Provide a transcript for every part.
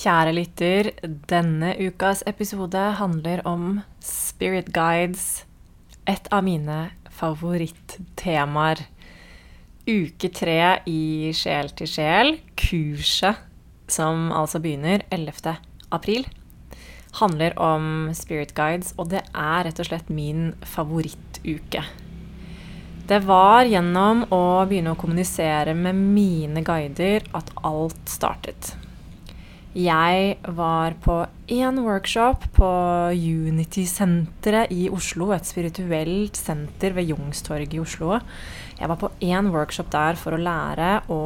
Kjære lytter, denne ukas episode handler om spirit guides. Et av mine favorittemaer. Uke tre i Sjel til sjel, kurset som altså begynner 11. april, handler om spirit guides, og det er rett og slett min favorittuke. Det var gjennom å begynne å kommunisere med mine guider at alt startet. Jeg var på én workshop på Unity-senteret i Oslo, et spirituelt senter ved Youngstorget i Oslo. Jeg var på én workshop der for å lære å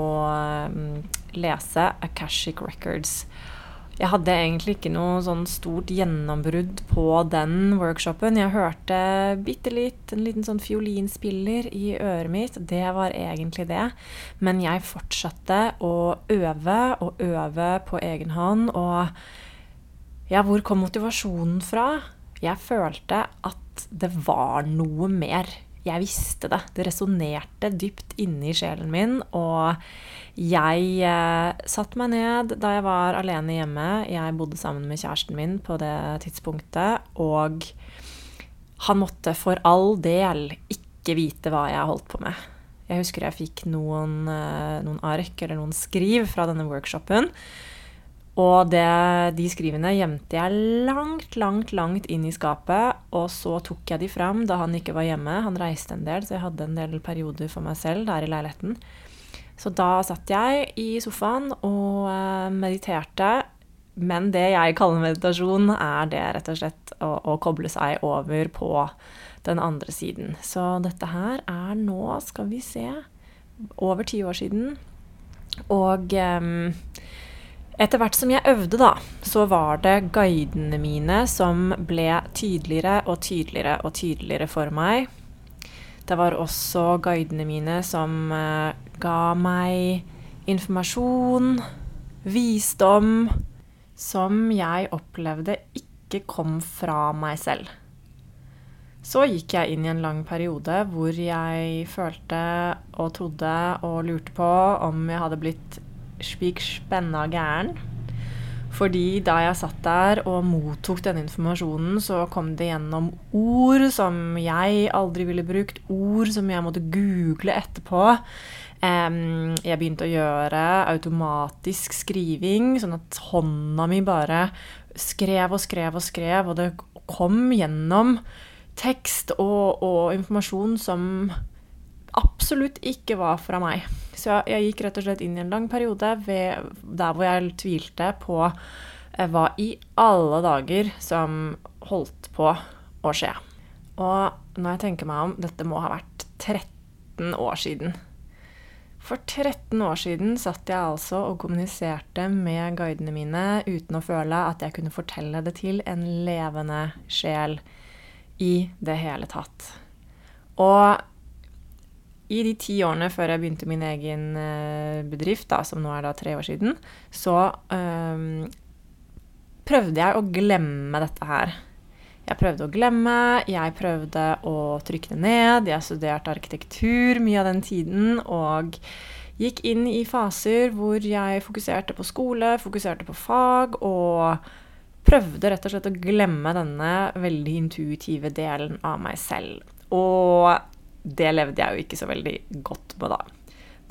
mm, lese Akashic Records. Jeg hadde egentlig ikke noe sånn stort gjennombrudd på den workshopen. Jeg hørte bitte litt, en liten sånn fiolinspiller i øret mitt. Det var egentlig det. Men jeg fortsatte å øve og øve på egen hånd. Og ja, hvor kom motivasjonen fra? Jeg følte at det var noe mer jeg visste det. Det resonnerte dypt inni sjelen min. Og jeg eh, satte meg ned da jeg var alene hjemme. Jeg bodde sammen med kjæresten min på det tidspunktet. Og han måtte for all del ikke vite hva jeg holdt på med. Jeg husker jeg fikk noen, eh, noen ark eller noen skriv fra denne workshopen. Og det, de skrivene gjemte jeg langt, langt, langt inn i skapet. Og så tok jeg de fram da han ikke var hjemme. Han reiste en del, så jeg hadde en del perioder for meg selv der i leiligheten. Så da satt jeg i sofaen og eh, mediterte. Men det jeg kaller meditasjon, er det rett og slett å, å koble seg over på den andre siden. Så dette her er nå, skal vi se, over ti år siden. Og um, etter hvert som jeg øvde, da, så var det guidene mine som ble tydeligere og tydeligere og tydeligere for meg. Det var også guidene mine som uh, ga meg informasjon, visdom, som jeg opplevde ikke kom fra meg selv. Så gikk jeg inn i en lang periode hvor jeg følte og trodde og lurte på om jeg hadde blitt spik spenna gæren. Fordi da jeg satt der og mottok denne informasjonen, så kom det gjennom ord som jeg aldri ville brukt, ord som jeg måtte google etterpå. Jeg begynte å gjøre automatisk skriving, sånn at hånda mi bare skrev og skrev og skrev, og det kom gjennom tekst og, og informasjon som absolutt ikke var fra meg. Så jeg, jeg, gikk rett og slett inn i en lang periode ved, der hvor jeg tvilte på eh, hva i alle dager som holdt på å skje. Og når jeg tenker meg om, dette må ha vært 13 år siden. For 13 år siden satt jeg altså og kommuniserte med guidene mine uten å føle at jeg kunne fortelle det til en levende sjel i det hele tatt. Og i de ti årene før jeg begynte min egen eh, bedrift, da, som nå er da tre år siden, så um, prøvde jeg å glemme dette her. Jeg prøvde å glemme, jeg prøvde å trykke det ned. Jeg studerte arkitektur mye av den tiden og gikk inn i faser hvor jeg fokuserte på skole, fokuserte på fag og prøvde rett og slett å glemme denne veldig intuitive delen av meg selv. Og det levde jeg jo ikke så veldig godt på, da.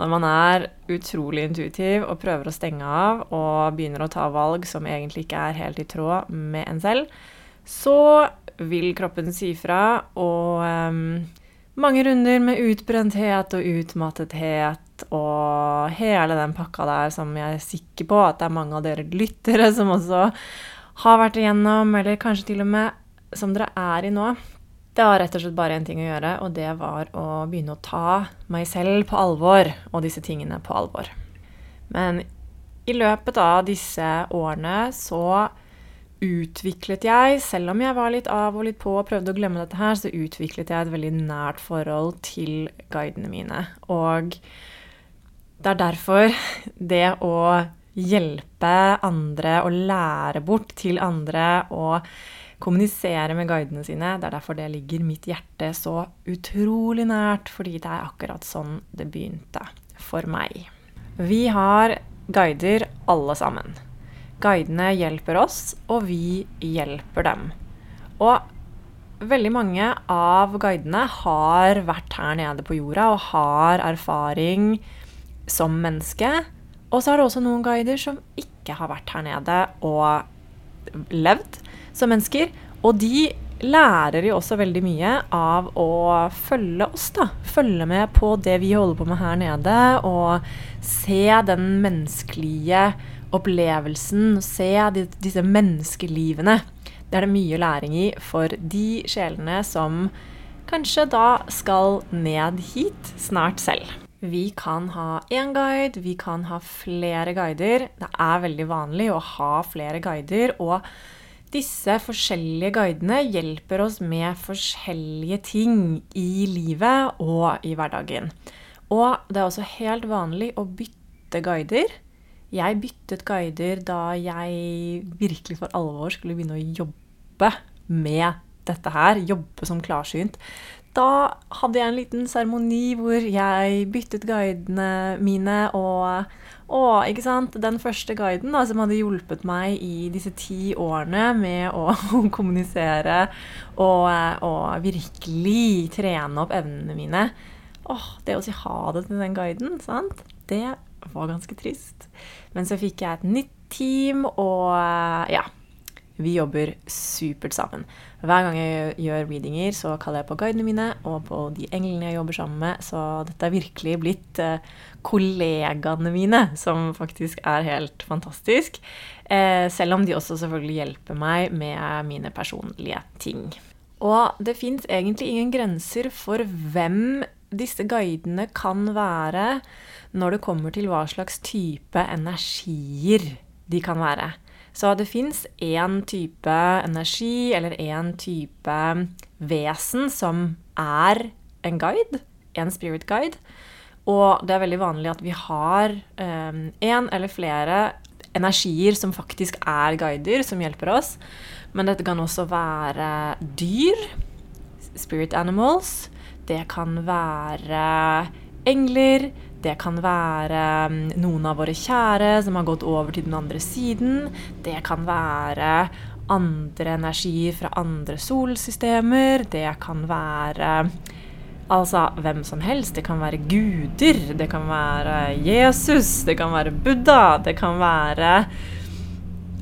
Når man er utrolig intuitiv og prøver å stenge av og begynner å ta valg som egentlig ikke er helt i tråd med en selv, så vil kroppen si fra, og um, mange runder med utbrenthet og utmattethet og hele den pakka der som jeg er sikker på at det er mange av dere lyttere som også har vært igjennom, eller kanskje til og med som dere er i nå. Det var rett og slett bare én ting å gjøre, og det var å begynne å ta meg selv på alvor og disse tingene på alvor. Men i løpet av disse årene så utviklet jeg, selv om jeg var litt av og litt på og prøvde å glemme dette her, så utviklet jeg et veldig nært forhold til guidene mine. Og det er derfor det å hjelpe andre og lære bort til andre og kommunisere med guidene sine. Det er derfor det ligger mitt hjerte så utrolig nært, fordi det er akkurat sånn det begynte for meg. Vi har guider alle sammen. Guidene hjelper oss, og vi hjelper dem. Og veldig mange av guidene har vært her nede på jorda og har erfaring som menneske. Og så er det også noen guider som ikke har vært her nede og levd som mennesker. Og de lærer jo også veldig mye av å følge oss, da. Følge med på det vi holder på med her nede, og se den menneskelige opplevelsen, se disse menneskelivene. Det er det mye læring i for de sjelene som kanskje da skal ned hit snart selv. Vi kan ha én guide, vi kan ha flere guider. Det er veldig vanlig å ha flere guider. og disse forskjellige guidene hjelper oss med forskjellige ting i livet og i hverdagen. Og det er også helt vanlig å bytte guider. Jeg byttet guider da jeg virkelig for alvor skulle begynne å jobbe med dette her. Jobbe som klarsynt. Da hadde jeg en liten seremoni hvor jeg byttet guidene mine og og ikke sant, den første guiden da, som hadde hjulpet meg i disse ti årene med å kommunisere og, og, virkelig trene opp evnene mine Åh, Det å si ha det til den guiden, sant? det var ganske trist. Men så fikk jeg et nytt team, og ja vi jobber supert sammen. Hver gang jeg gjør readinger, så kaller jeg på guidene mine og på de englene jeg jobber sammen med. Så dette er virkelig blitt eh, kollegaene mine, som faktisk er helt fantastisk. Eh, selv om de også selvfølgelig hjelper meg med mine personlige ting. Og det fins egentlig ingen grenser for hvem disse guidene kan være når det kommer til hva slags type energier de kan være. Så det fins én type energi eller én type vesen som er en guide, en spirit guide. Og det er veldig vanlig at vi har én um, eller flere energier som faktisk er guider, som hjelper oss. Men dette kan også være dyr, spirit animals. Det kan være engler. Det kan være mm, noen av våre kjære som har gått over til den andre siden. Det kan være andre energier fra andre solsystemer. Det kan være altså hvem som helst. Det kan være guder. Det kan være Jesus. Det kan være Buddha. Det kan være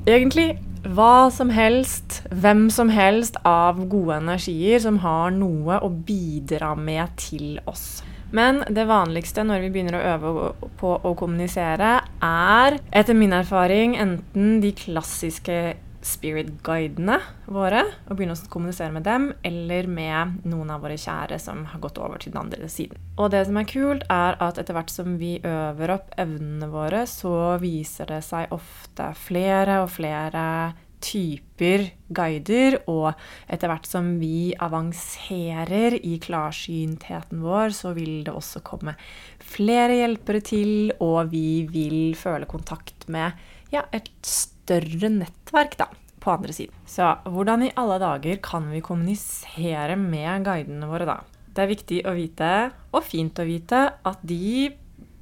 egentlig hva som helst, hvem som helst av gode energier som har noe å bidra med til oss. Men det vanligste når vi begynner å øve på å kommunisere, er etter min erfaring enten de klassiske spirit-guidene våre, og begynne å kommunisere med dem, eller med noen av våre kjære som har gått over til den andre siden. Og det som er kult, er at etter hvert som vi øver opp evnene våre, så viser det seg ofte flere og flere typer guider, og etter hvert som vi avanserer i klarsyntheten vår, så vil det også komme flere hjelpere til, og vi vil føle kontakt med ja, et større nettverk, da. På andre siden. Så hvordan i alle dager kan vi kommunisere med guidene våre, da? Det er viktig å vite, og fint å vite, at de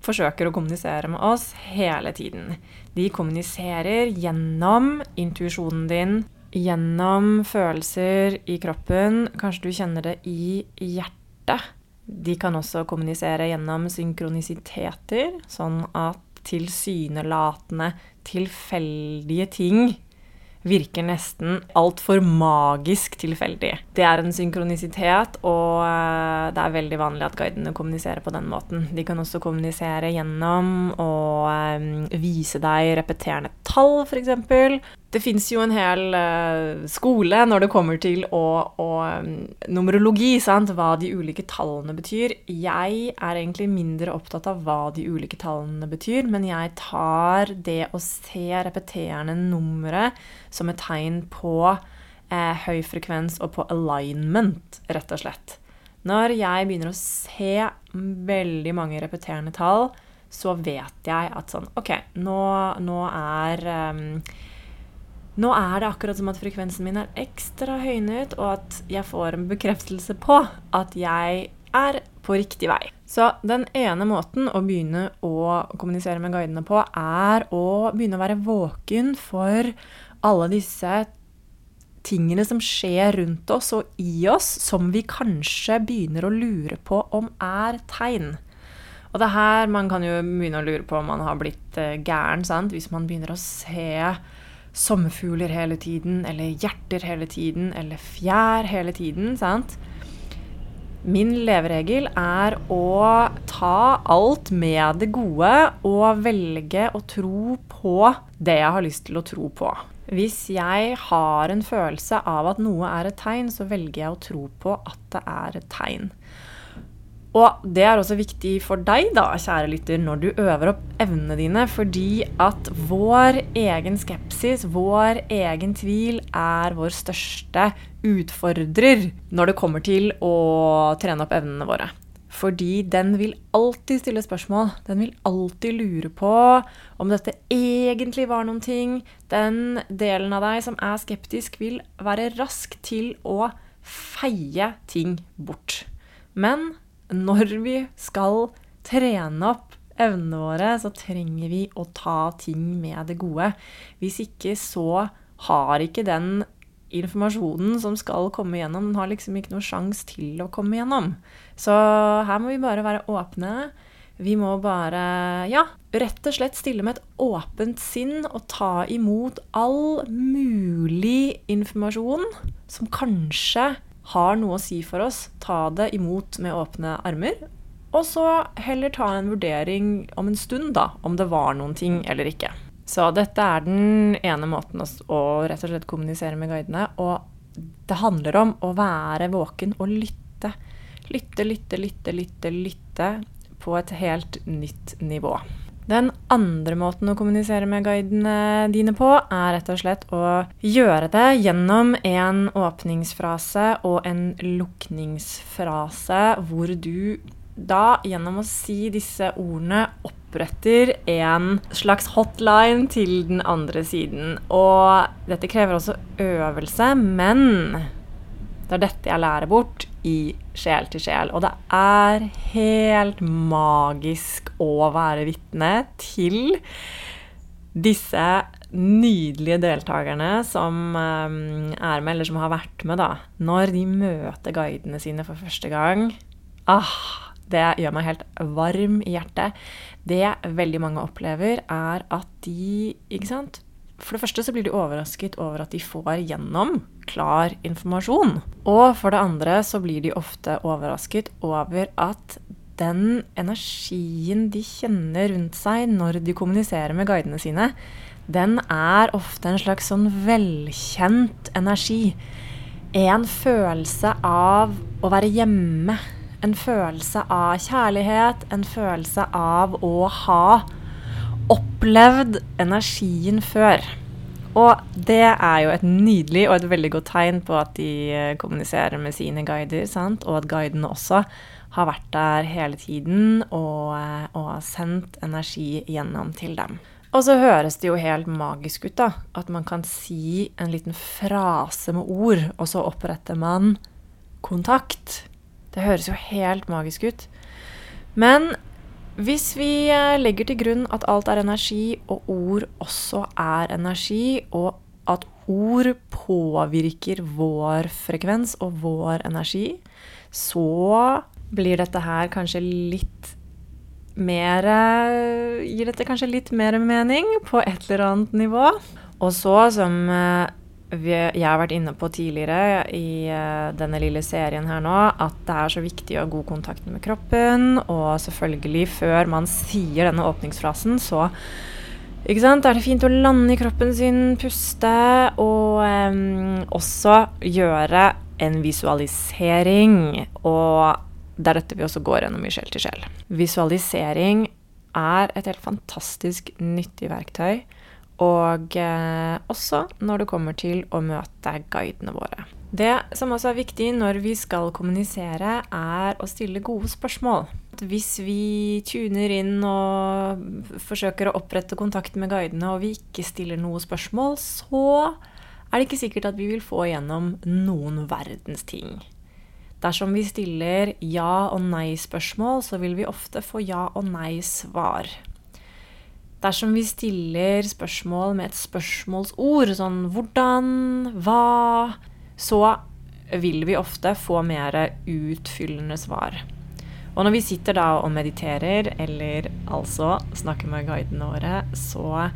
forsøker å kommunisere med oss hele tiden. De kommuniserer gjennom intuisjonen din, gjennom følelser i kroppen. Kanskje du kjenner det i hjertet. De kan også kommunisere gjennom synkronisiteter, sånn at tilsynelatende tilfeldige ting virker nesten altfor magisk tilfeldig. Det er en synkronisitet, og eh, det er veldig vanlig at guidene kommuniserer på den måten. De kan også kommunisere gjennom å eh, vise deg repeterende tall, f.eks. Det fins jo en hel uh, skole når det kommer til å, å um, numerologi, sant? hva de ulike tallene betyr. Jeg er egentlig mindre opptatt av hva de ulike tallene betyr, men jeg tar det å se repeterende numre som et tegn på eh, høy frekvens og på alignment, rett og slett. Når jeg begynner å se veldig mange repeterende tall, så vet jeg at sånn OK, nå, nå er um, nå er det akkurat som at frekvensen min er ekstra høynet, og at jeg får en bekreftelse på at jeg er på riktig vei. Så den ene måten å begynne å kommunisere med guidene på, er å begynne å være våken for alle disse tingene som skjer rundt oss og i oss, som vi kanskje begynner å lure på om er tegn. Og det er her man kan jo begynne å lure på om man har blitt eh, gæren, sant? hvis man begynner å se sommerfugler hele tiden, eller hjerter hele tiden, eller fjær hele tiden. sant? Min leveregel er å ta alt med det gode og velge å tro på det jeg har lyst til å tro på. Hvis jeg har en følelse av at noe er et tegn, så velger jeg å tro på at det er et tegn. Og det er også viktig for deg, da, kjære lytter, når du øver opp evnene dine, fordi at vår egen skepsis, vår egen tvil, er vår største utfordrer når det kommer til å trene opp evnene våre. Fordi den vil alltid stille spørsmål. Den vil alltid lure på om dette egentlig var noen ting. Den delen av deg som er skeptisk, vil være rask til å feie ting bort. Men når vi skal trene opp evnene våre, så trenger vi å ta ting med det gode. Hvis ikke så har ikke den informasjonen som skal komme gjennom, den har liksom ikke noen sjanse til å komme gjennom. Så her må vi bare være åpne. Vi må bare, ja, rett og slett stille med et åpent sinn og ta imot all mulig informasjon som kanskje har noe å si for oss, ta det imot med åpne armer. Og så heller ta en vurdering om en stund, da, om det var noen ting eller ikke. Så dette er den ene måten å rett og slett kommunisere med guidene. Og det handler om å være våken og lytte. Lytte, lytte, lytte, lytte, lytte på et helt nytt nivå. Den andre måten å kommunisere med guidene dine på, er rett og slett å gjøre det gjennom en åpningsfrase og en lukningsfrase, hvor du da, gjennom å si disse ordene, oppretter en slags hotline til den andre siden. Og dette krever også øvelse, men det er dette jeg lærer bort i Sjel til sjel. Og det er helt magisk å være vitne til disse nydelige deltakerne som um, er med, eller som har vært med, da. Når de møter guidene sine for første gang. Ah, det gjør meg helt varm i hjertet. Det veldig mange opplever, er at de Ikke sant? For det første så blir de overrasket over at de får gjennom klar informasjon. Og for det andre så blir de ofte overrasket over at den energien de kjenner rundt seg når de kommuniserer med guidene sine, den er ofte en slags sånn velkjent energi. En følelse av å være hjemme. En følelse av kjærlighet. En følelse av å ha opplevd energien før. Og det er jo et nydelig og et veldig godt tegn på at de eh, kommuniserer med sine guider, sant? og at guidene også har vært der hele tiden og, eh, og sendt energi gjennom til dem. Og så høres det jo helt magisk ut, da. At man kan si en liten frase med ord, og så oppretter man kontakt. Det høres jo helt magisk ut. Men hvis vi eh, legger til grunn at alt er energi, og ord også er energi, og at ord påvirker vår frekvens og vår energi, så blir dette her kanskje litt mer Gir dette kanskje litt mer mening på et eller annet nivå. Og så, som eh, jeg har vært inne på tidligere i uh, denne lille serien her nå, at det er så viktig å ha god kontakt med kroppen. Og selvfølgelig, før man sier denne åpningsfrasen, så ikke sant, er det fint å lande i kroppen sin, puste, og um, også gjøre en visualisering. Og det er dette vi også går gjennom i Sjel til sjel. Visualisering er et helt fantastisk nyttig verktøy og eh, også når det kommer til å møte guidene våre. Det som også er viktig når vi skal kommunisere, er å stille gode spørsmål. Hvis vi tuner inn og forsøker å opprette kontakt med guidene, og vi ikke stiller noe spørsmål, så er det ikke sikkert at vi vil få igjennom noen verdens ting. Dersom vi stiller ja- og nei-spørsmål, så vil vi ofte få ja- og nei-svar. Dersom vi stiller spørsmål med et spørsmålsord, sånn hvordan, hva, så vil vi ofte få mer utfyllende svar. Og når vi sitter da og mediterer, eller altså snakker med guidene våre, så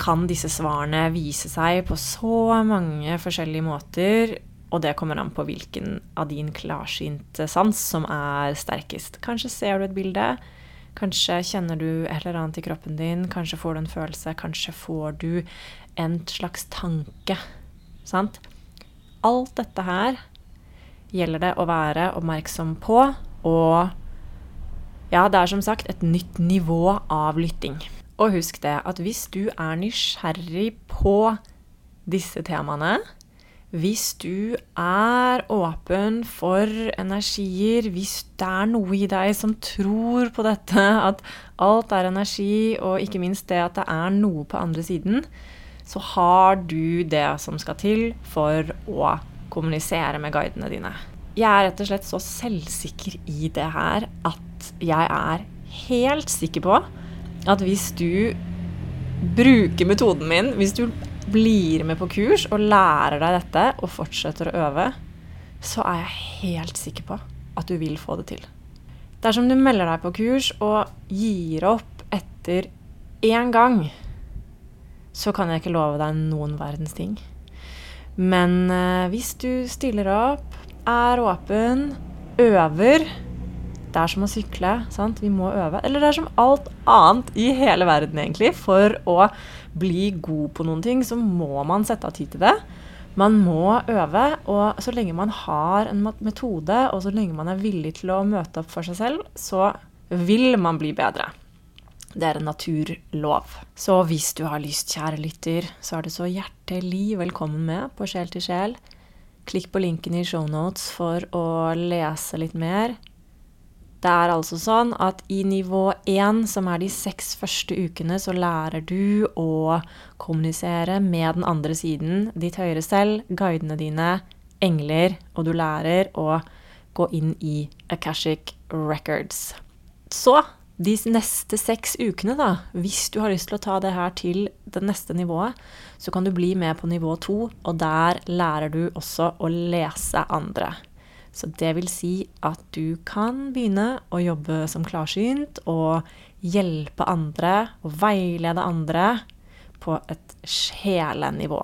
kan disse svarene vise seg på så mange forskjellige måter, og det kommer an på hvilken av din klarsynte sans som er sterkest. Kanskje ser du et bilde, kanskje kjenner du et eller annet i kroppen din, kanskje får du en følelse, kanskje får du en slags tanke. Sant? Alt dette her gjelder det å være oppmerksom på, og ja, det er som sagt et nytt nivå av lytting. Og husk det at hvis du er nysgjerrig på disse temaene, hvis du er åpen for energier, hvis det er noe i deg som tror på dette, at alt er energi, og ikke minst det at det er noe på andre siden, så har du det som skal til for å kommunisere med guidene dine. Jeg er rett og slett så selvsikker i det her at jeg er helt sikker på at hvis du bruker metoden min, hvis du blir med på kurs og lærer deg dette og fortsetter å øve, så er jeg helt sikker på at du vil få det til. Dersom du melder deg på kurs og gir opp etter én gang, så kan jeg ikke love deg noen verdens ting. Men eh, hvis du stiller opp, er åpen, øver det er som å sykle. Sant? Vi må øve. Eller det er som alt annet i hele verden, egentlig. For å bli god på noen ting, så må man sette av tid til det. Man må øve, og så lenge man har en metode, og så lenge man er villig til å møte opp for seg selv, så vil man bli bedre. Det er en naturlov. Så hvis du har lyst, kjære lytter, så er du så hjertelig velkommen med på Sjel til sjel. Klikk på linken i shownotes for å lese litt mer. Det er altså sånn at i nivå 1, som er de seks første ukene, så lærer du å kommunisere med den andre siden, ditt høyere selv, guidene dine, engler, og du lærer å gå inn i Akashic Records. Så de neste seks ukene, da, hvis du har lyst til å ta det her til det neste nivået, så kan du bli med på nivå to, og der lærer du også å lese andre. Så det vil si at du kan begynne å jobbe som klarsynt og hjelpe andre og veilede andre på et sjelenivå.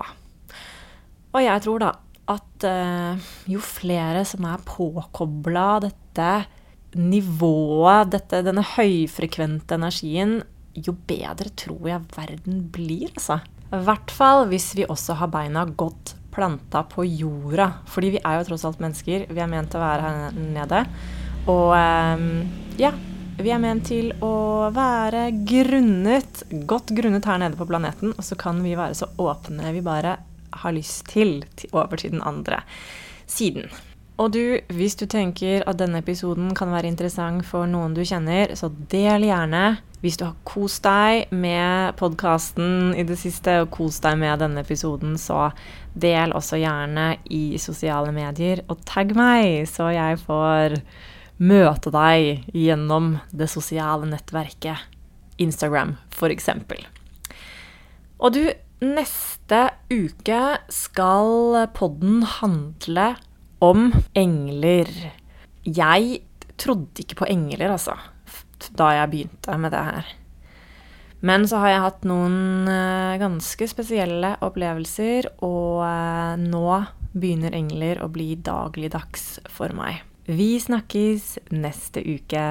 Og jeg tror da at uh, jo flere som er påkobla dette nivået, dette, denne høyfrekvente energien, jo bedre tror jeg verden blir, altså. I hvert fall hvis vi også har beina godt planta på jorda. Fordi vi er jo tross alt mennesker. Vi er ment til å være her nede. Og ehm, ja, vi er ment til å være grunnet, godt grunnet her nede på planeten. Og så kan vi være så åpne vi bare har lyst til, over til den andre siden. Og du, hvis du tenker at denne episoden kan være interessant for noen du kjenner, så del gjerne. Hvis du har kost deg med podkasten i det siste, og kost deg med denne episoden, så del også gjerne i sosiale medier, og tagg meg, så jeg får møte deg gjennom det sosiale nettverket Instagram, f.eks. Og du, neste uke skal podden handle om om engler. Jeg trodde ikke på engler, altså, da jeg begynte med det her. Men så har jeg hatt noen eh, ganske spesielle opplevelser, og eh, nå begynner engler å bli dagligdags for meg. Vi snakkes neste uke.